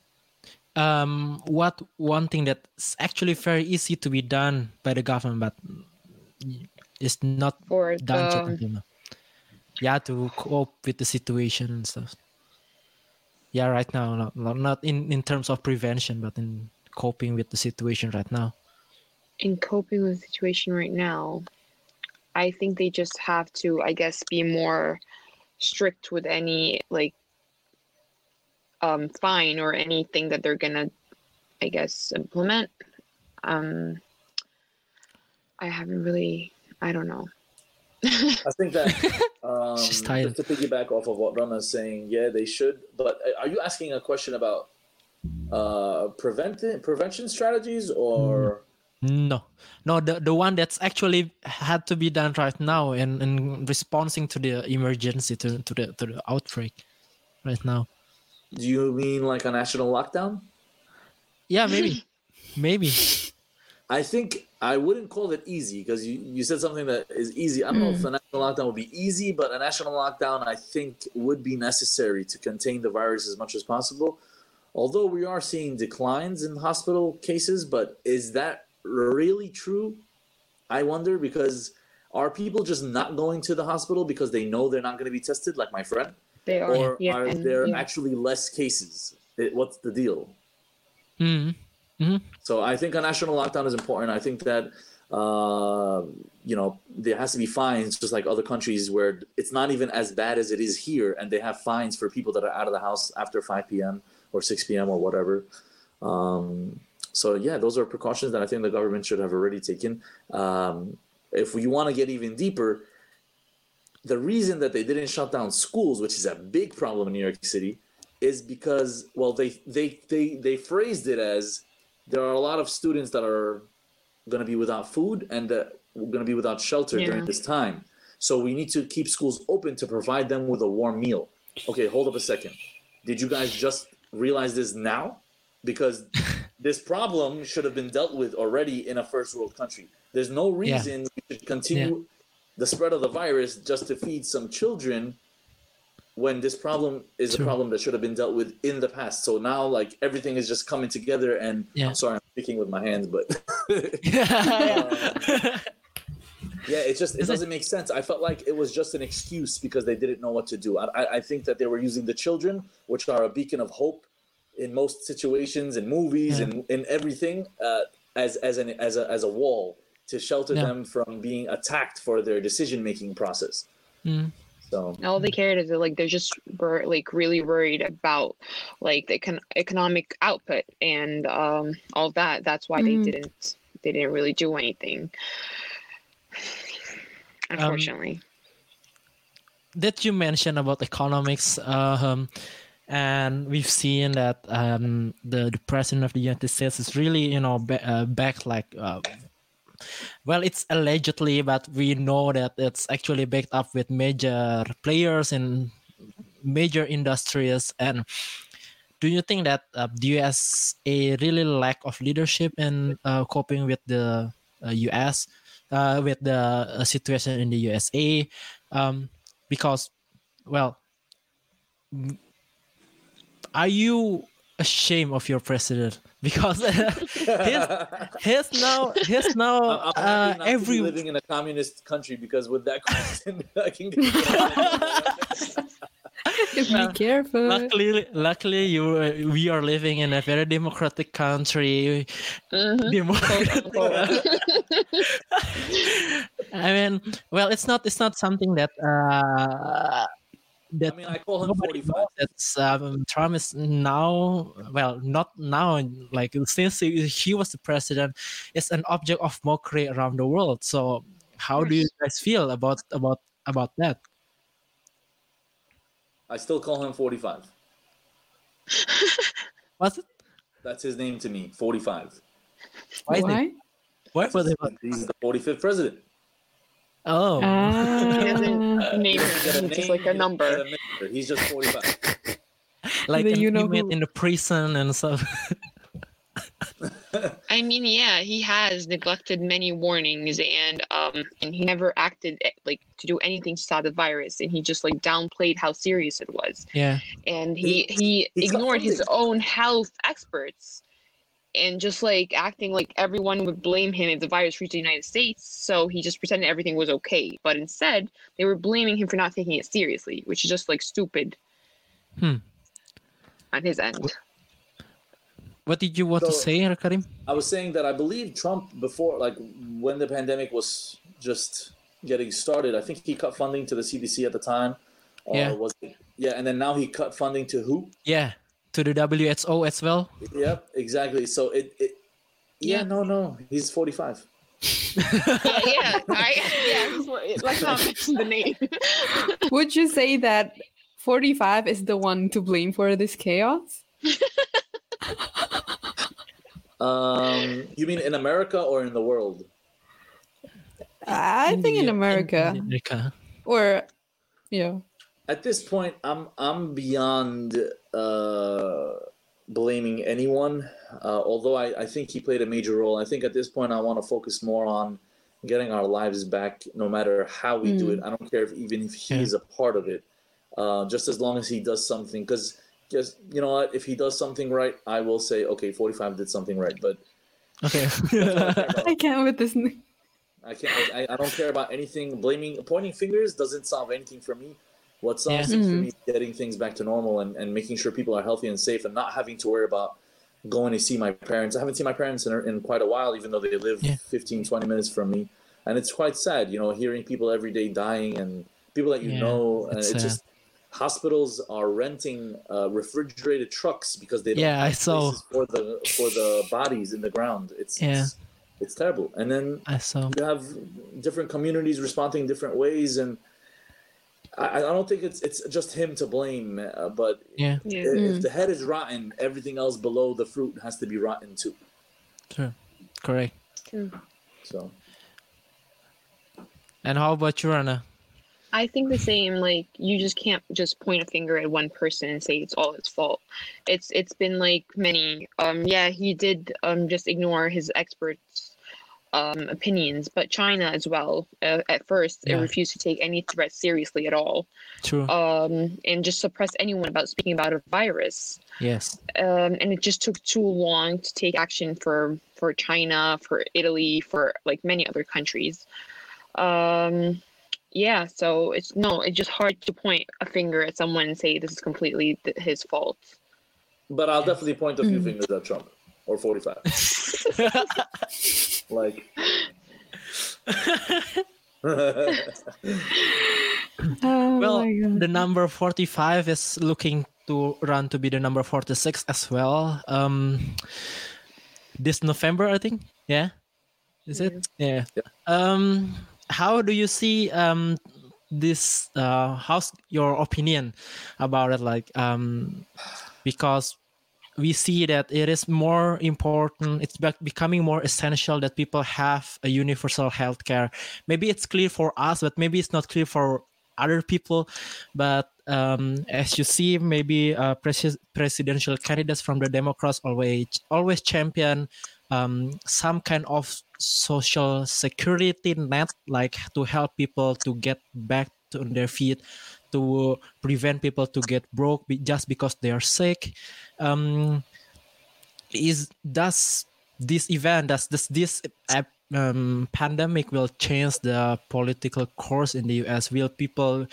um, what one thing that's actually very easy to be done by the government, but is not For done yet the until now. Yeah, to cope with the situation and stuff. Yeah, right now, not, in in terms of prevention, but in coping with the situation right now. in coping with the situation right now, I think they just have to, I guess, be more strict with any like um fine or anything that they're gonna, I guess, implement. Um, I haven't really, I don't know. I think that *laughs* um, She's tired. to piggyback off of what Rana is saying, yeah, they should. But uh, are you asking a question about uh, prevention prevention strategies or? No, no, the the one that's actually had to be done right now and and responding to the emergency to to the to the outbreak right now. Do you mean like a national lockdown? Yeah, maybe, *laughs* maybe. I think I wouldn't call it easy because you, you said something that is easy. I don't know if a national lockdown would be easy, but a national lockdown I think would be necessary to contain the virus as much as possible. Although we are seeing declines in hospital cases, but is that really true? I wonder because are people just not going to the hospital because they know they're not going to be tested, like my friend, They are. or yeah, are and- there yeah. actually less cases? It, what's the deal? Mm. So I think a national lockdown is important. I think that uh, you know there has to be fines, just like other countries where it's not even as bad as it is here, and they have fines for people that are out of the house after 5 p.m. or 6 p.m. or whatever. Um, so yeah, those are precautions that I think the government should have already taken. Um, if you want to get even deeper, the reason that they didn't shut down schools, which is a big problem in New York City, is because well they they they they phrased it as there are a lot of students that are going to be without food and that we're going to be without shelter during this time. So we need to keep schools open to provide them with a warm meal. Okay, hold up a second. Did you guys just realize this now? Because *laughs* this problem should have been dealt with already in a first world country. There's no Yeah. reason we should continue the spread of the virus just to feed some children when this problem is True. a problem that should have been dealt with in the past. So now like everything is just coming together and Yeah. I'm sorry I'm speaking with my hands, but *laughs* *laughs* *laughs* yeah. yeah, it just it Is it- doesn't make sense. I felt like it was just an excuse because they didn't know what to do. I, I- I think that they were using the children, which are a beacon of hope in most situations, in movies, Yeah. and in everything, uh, as as an as a as a wall to shelter them from being attacked for their decision making process. Mm. So all they cared is that like they're just were like really worried about like the econ- economic output and um all that. That's why Mhm. they didn't they didn't really do anything. Unfortunately. that you mentioned about economics, um, and we've seen that um, the, the president of the United States is really, you know, ba- uh, back like, uh, well, it's allegedly, but we know that it's actually backed up with major players in major industries. And do you think that uh, the USA really lack of leadership in uh, coping with the uh, US, uh, with the uh, situation in the USA? Um, because well are you ashamed of your president *laughs* because he's, he's now he's now I'm, I'm uh, happy not to be every living in a communist country because with that *laughs* question, I can get. *laughs* Be careful. luckily luckily you uh, we are living in a very democratic country Mhm. Democratic- i mean well it's not it's not something that uh that I mean, I call him 45. That's that um, Trump is now, well, not now, like since he, he was the president, it's an object of mockery around the world. So, how do you guys feel about about about that? I still call him 45. *laughs* Was it? That's his name to me, 45. Why? Why? Why was it? He's the 45th president. Oh, Ah. he doesn't name Get him it's just like a number number. He's just 45. *laughs* like The an you know who. in the prison and stuff. *laughs* I mean, yeah, he has neglected many warnings, and um, and he never acted eh, like to do anything to stop the virus, and he just like downplayed how serious it was, yeah, and he he, He's ignored his own health experts, and just like acting like everyone would blame him if the virus reached the United States, so he just pretended everything was okay, but instead they were blaming him for not taking it seriously, which is just like stupid. Hmm. On his end. what did you want to say, Karim? I was saying that I believe Trump, before, like when the pandemic was just getting started, I think he cut funding to the CDC at the time. Or Yeah. Was it? Yeah, and then now he cut funding to who? Yeah, to the WHO as well. Yep, exactly. So it, it yeah, Yeah. no, no, he's 45. yeah, *laughs* yeah, I, yeah. Let's not mention the name. *laughs* Would you say that 45 is the one to blame for this chaos? *laughs* Um, you mean in America or in the world? I think in America. in America. Or, yeah. At this point, I'm I'm beyond uh, blaming anyone. Uh, although I, I think he played a major role. I think at this point I want to focus more on getting our lives back, no matter how we do it. I don't care if even if he's Yeah. a part of it. Uh, just as long as he does something, because just you know what, if he does something right, I will say okay, 45 did something right. But Okay. *laughs* *laughs* I can't with this. I can't. I, I don't care about anything. Blaming, pointing fingers doesn't solve anything for me. What solves Yeah. things for Mhm. me getting things back to normal and, and making sure people are healthy and safe and not having to worry about going to see my parents. I haven't seen my parents in, in quite a while, even though they live Yeah. 15, 20 minutes from me. And it's quite sad, you know, hearing people every day dying and people that you Yeah, know. And it's it's just hospitals are renting uh, refrigerated trucks because they don't Yeah, I have saw. places for the for the bodies in the ground. It's Yeah. it's, it's terrible. And then I saw. you have different communities responding different ways and I, I don't think it's it's just him to blame uh, but Yeah, Yeah. if Mm. the head is rotten everything else below the fruit has to be rotten too true. Correct. so And how about you, Rana? I think the same. Like you just can't just point a finger at one person and say it's all his fault. It's it's been like many. Um, yeah, he did um just ignore his experts' um opinions, but China as well. Uh, at first, it refused to take any threat seriously at all. True. Um, and just suppress anyone about speaking about a virus. yes. um, and it just took too long to take action for for China, for Italy, for like many other countries. Um, yeah, so it's no, it's just hard to point a finger at someone and say this is completely th- his fault. but i'll definitely point a few Mm. fingers at trump or 45 *laughs* *laughs* like *laughs* Oh well, the number 45 is looking to run to be the number 46 as well. Um, this November, I think. Yeah. Is it? Yeah. Yeah. Um, how do you see um this? Uh, how's your opinion about it? Like, um, because we see that it is more important it's becoming more essential that people have a universal healthcare. Maybe it's clear for us but maybe it's not clear for other people. But um, as you see maybe uh, pres- presidential candidates from the democrats always always champion um, some kind of social security net like to help people to get back to their feet to prevent people to get broke just because they are sick. Um is does this event does this this um, pandemic will change the political course in the us will people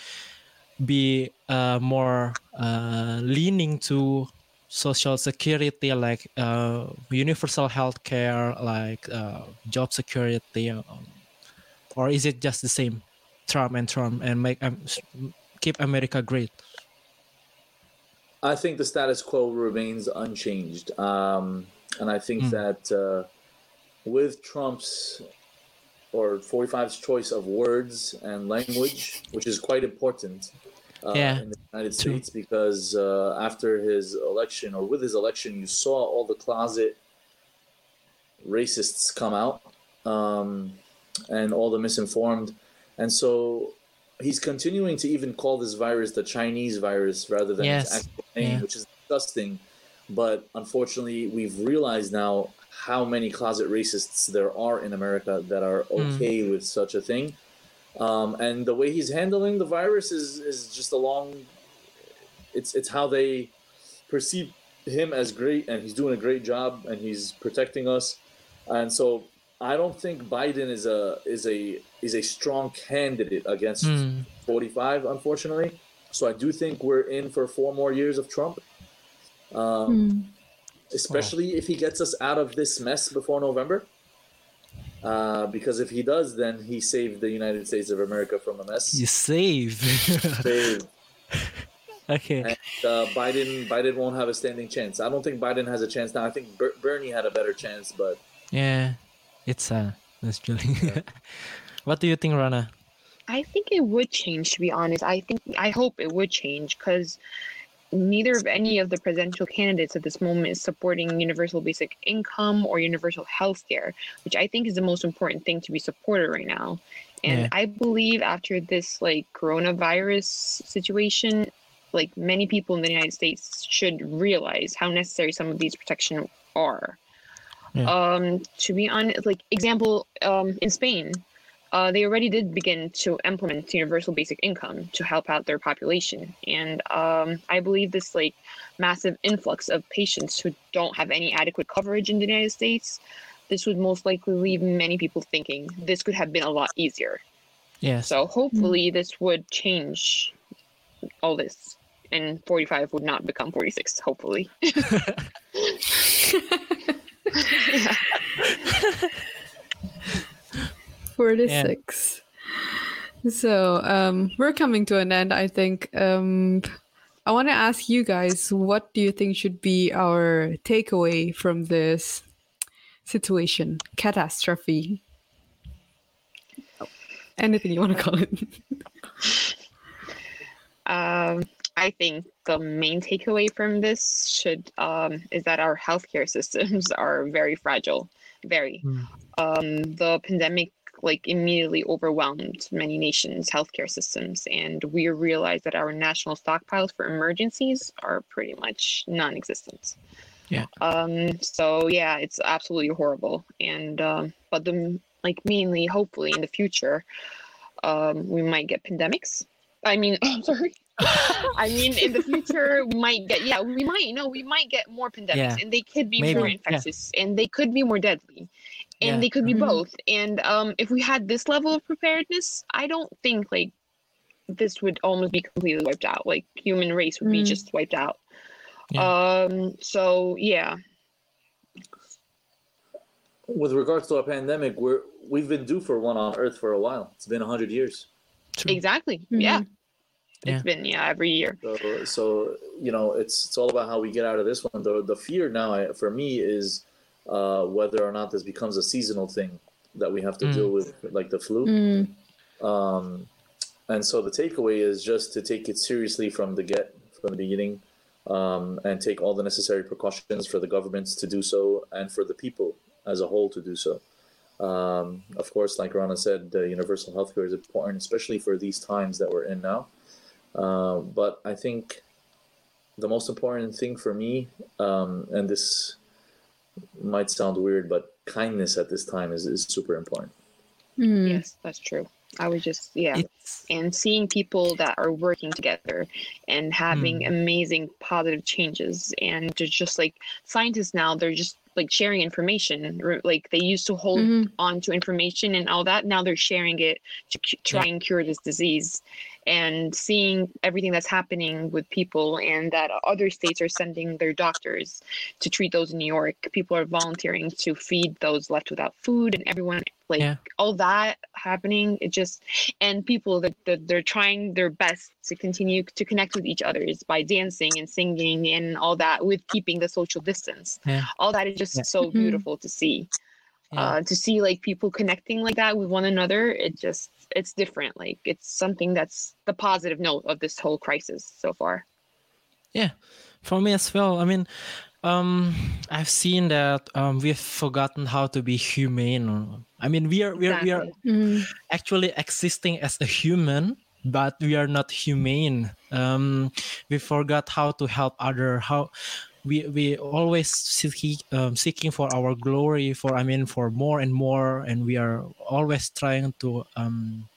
be uh, more uh, leaning to social security like uh, universal health care like uh, job security um, or is it just the same trump and trump and make um, keep america great I think the status quo remains unchanged. Um, and I think Mm. that uh, with Trump's or 45's choice of words and language, which is quite important uh, Yeah, in the United true. States, because uh, after his election or with his election, you saw all the closet racists come out um, and all the misinformed. And so he's continuing to even call this virus the Chinese virus rather than Yes, its actual name, yeah. which is disgusting. But unfortunately, we've realized now how many closet racists there are in America that are Mm. okay with such a thing. Um, and the way he's handling the virus is, is just along. It's it's how they perceive him as great, and he's doing a great job, and he's protecting us. And so I don't think Biden is a is a is a strong candidate against Mm, 45, unfortunately. So I do think we're in for four more years of Trump. Um, Mm. especially if he gets us out of this mess before November. Uh, because if he does, then he saved the United States of America from a mess. you save Saved. *laughs* okay And uh, Biden, Biden won't have a standing chance. I don't think Biden has a chance now. I think Ber- Bernie had a better chance, but Yeah, it's uh, that's really. *laughs* what do you think, Rana? I think it would change, to be honest. I think I hope it would change because neither of any of the presidential candidates at this moment is supporting universal basic income or universal health care, which I think is the most important thing to be supported right now. And Yeah. I believe after this like coronavirus situation, like many people in the United States should realize how necessary some of these protections are. Yeah. Um, to be honest, like example, um, in Spain, uh, they already did begin to implement universal basic income to help out their population. And um, I believe this like massive influx of patients who don't have any adequate coverage in the United States this would most likely leave many people thinking this could have been a lot easier. Yes. So hopefully this would change all this and 45 would not become 46 hopefully. *laughs* *laughs* *laughs* Forty-six. So um, we're coming to an end. I think. Um, I want to ask you guys, what do you think should be our takeaway from this situation, catastrophe? Anything you want to call it? *laughs* Um, I think the main takeaway from this should um, is that our healthcare systems *laughs* are very fragile. Very. Mm. Um, the pandemic like immediately overwhelmed many nations' healthcare systems, and we realized that our national stockpiles for emergencies are pretty much non-existent. Yeah. Um. So yeah, it's absolutely horrible, and um, but the like mainly, hopefully, in the future, um, we might get pandemics. I mean, *laughs* I'm sorry. I mean, in the future, we might get yeah, we might you know we might get more pandemics, Yeah. and they could be Maybe, more yeah. infectious, and they could be more deadly, and Yeah. they could be Mhm. both. And um, if we had this level of preparedness, I don't think like this would almost be completely wiped out. Like human race would be Mm. just wiped out. Yeah. Um. So yeah. With regards to a pandemic, we're we've been due for one on Earth for a while. It's been hundred years. True. Exactly. Mhm. Yeah. Yeah. It's been yeah every year. So, so you know, it's it's all about how we get out of this one. The the fear now I- for me is uh, whether or not this becomes a seasonal thing that we have to Mm. deal with, like the flu. Mm, Um, and so the takeaway is just to take it seriously from the get, from the beginning, um, and take all the necessary precautions for the governments to do so and for the people as a whole to do so. Um, of course, like Rana said, the universal healthcare is important, especially for these times that we're in now. Uh, but I think the most important thing for me, um, and this might sound weird, but kindness at this time is, is super important. mm, Yes, that's true. I was just yeah. It's and seeing people that are working together and having amazing positive changes and to just like scientists now they're just like sharing information like they used to hold mhm. on to information and all that now they're sharing it to cu- try and cure this disease and seeing everything that's happening with people and that other states are sending their doctors to treat those in new york people are volunteering to feed those left without food and everyone like Yeah. all that happening it just and people that, that they're trying their best to continue to connect with each others by dancing and singing and all that with keeping the social distance Yeah. all that is just Yeah. so Mhm. beautiful to see Yeah. uh, to see like people connecting like that with one another it just it's different like it's something that's the positive note of this whole crisis so far yeah for me as well. I mean, um, I've seen that um, we've forgotten how to be humane. I mean, we are we are we are Exactly. Mm, actually existing as a human, but we are not humane. Um, we forgot how to help other. How we we always seeking um, seeking for our glory, for I mean, for more and more, and we are always trying to um,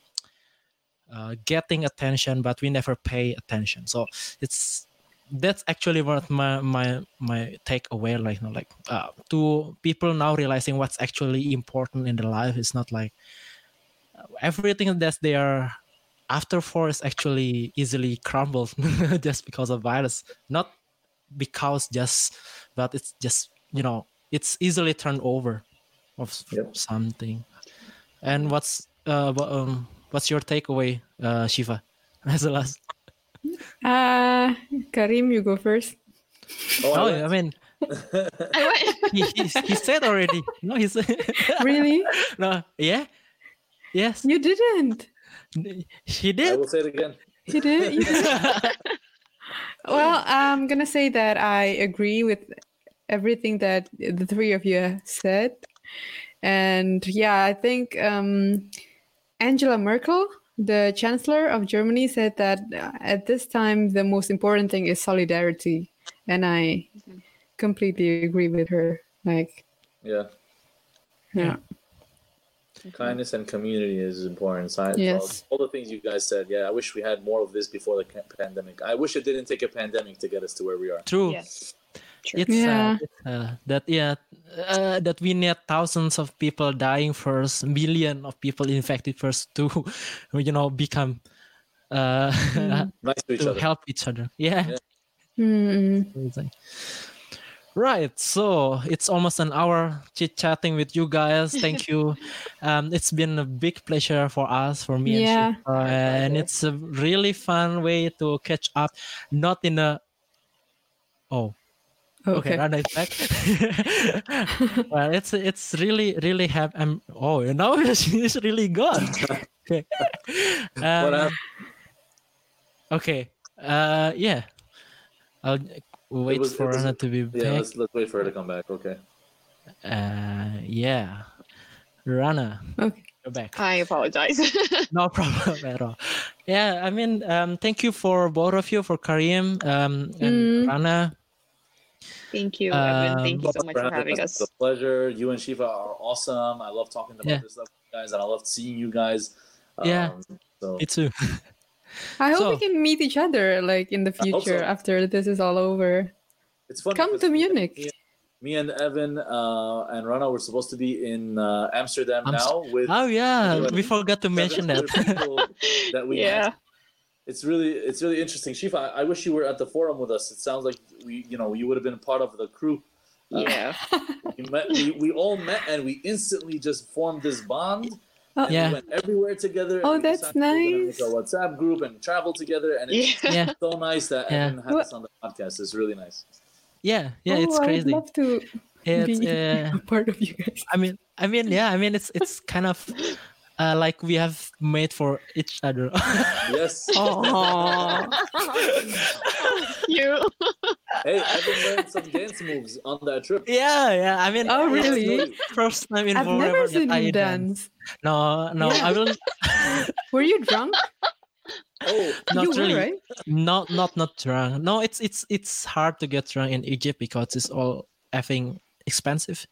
uh, getting attention, but we never pay attention. So it's that's actually what my my my takeaway like you know, like uh, to people now realizing what's actually important in their life it's not like everything that they are after for is actually easily crumbled *laughs* just because of virus not because just but it's just you know it's easily turned over of Yep. something and what's uh wha- um what's your takeaway uh Shifa *laughs* as the last Uh, Karim, you go first. Oh, oh I i mean I went- *laughs* he, he, he said already no he said *laughs* Really? no yeah yes You didn't. she I did will say it again. You did. You did. Well, I'm gonna say that I agree with everything that the three of you said, and yeah, I think um, Angela Merkel, the Chancellor of Germany, said that uh, at this time the most important thing is solidarity, and I Mhm. completely agree with her. Like, Yeah. yeah, Kindness and community is important. Science, Yes. all, all the things you guys said. Yeah, I wish we had more of this before the pandemic. I wish it didn't take a pandemic to get us to where we are. true yes Sure. it's Yeah. sad, it's sad that yeah uh, that we need thousands of people dying first million of people infected first to *laughs* you know become uh Mm. *laughs* Nice to each to other. help each other yeah, Yeah. Mm. Amazing. right so it's almost an hour chit chatting with you guys thank you *laughs* um it's been a big pleasure for us for me Yeah. and Shifa, and it's a really fun way to catch up not in a oh Okay, Okay. Rana is back. *laughs* well, it's it's really really have um oh now *laughs* she's really gone. okay. What Um, okay. Uh yeah. I'll wait was- for was- Rana to be Yeah, back. let's let's wait for her to come back. Okay. Uh yeah. Rana, Okay. you're back. I apologize. *laughs* No problem at all. Yeah, I mean, um, thank you for both of you, for Karim um, and Mm. Rana. Thank you, Evan. Thank you Um, so much for having us. It's a pleasure. You and Shifa are awesome. I love talking about Yeah. this stuff with you guys, and I love seeing you guys. Yeah. Um, So Me too. *laughs* I hope So- we can meet each other like in the future so. after this is all over. it's fun. Come to Munich. Me, me and Evan uh, and Rana were supposed to be in uh, Amsterdam Amst- now with Oh yeah, Yeah. we forgot to mention that. *laughs* that we Yeah. It's really it's really interesting. Shifa, I, I wish you were at the forum with us. It sounds like we you know you would have been part of the crew. Uh, Yeah. we, met, we, we all met and we instantly just formed this bond. Oh, Yeah. We went everywhere together. Oh, that's decided we were nice. Make a WhatsApp group and travel together, and it's Yeah. yeah, so nice that Yeah. Evan had us on the podcast. It's really nice. yeah, yeah. oh, it's crazy. I would love to It's be uh, *laughs* a part of you guys. I mean, I mean, yeah, I mean, it's it's kind of *laughs* uh, like we have made for each other. *laughs* Yes. Aww. *laughs* you. Hey, Evan learned some dance moves on that trip. yeah, yeah. I mean, Oh, really? First time in I've forever never seen you dance. dance. No, no, Yeah. I will *laughs* Were you drunk? Oh, not you really. were, right? Not not not drunk. No, it's it's it's hard to get drunk in Egypt because it's all effing expensive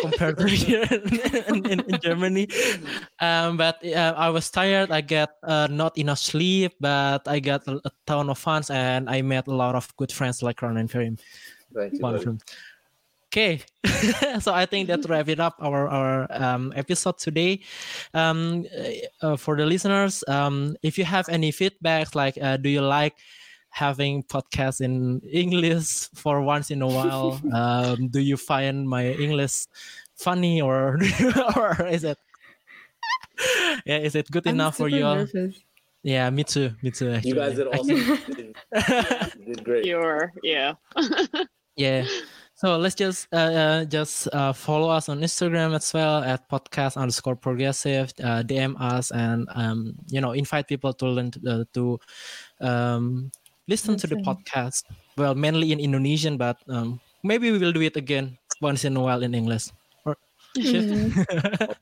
compared to here *laughs* in, in, in Germany. Um, but uh, I was tired. I get uh, not enough sleep, but I got a, a ton of fun and I met a lot of good friends like Ron and Karim. thank you. One buddy. of them. Okay, *laughs* so I think that wrap it up our our um, episode today. Um, uh, for the listeners, um, if you have any feedback, like uh, do you like having podcasts in English for once in a while? *laughs* um, do you find my English funny or *laughs* or is it yeah is it good I'm enough for you? all? nervous. Yeah, me too. Me too. You guys did actually. awesome. *laughs* You did, you did great. You're. Yeah. yeah so let's just uh, uh just uh follow us on instagram as well at podcast underscore progressive uh, dm us and um you know invite people to learn to, uh, to um listen to the Listen. podcast well mainly in indonesian but um maybe we will do it again once in a while in english or Mm, *laughs*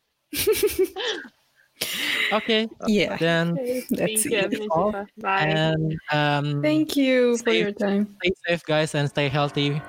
okay yeah. then That's Thank you, it. Evan and all. Shifa. Bye. and um Thank you for Stay- your time. stay safe guys and stay healthy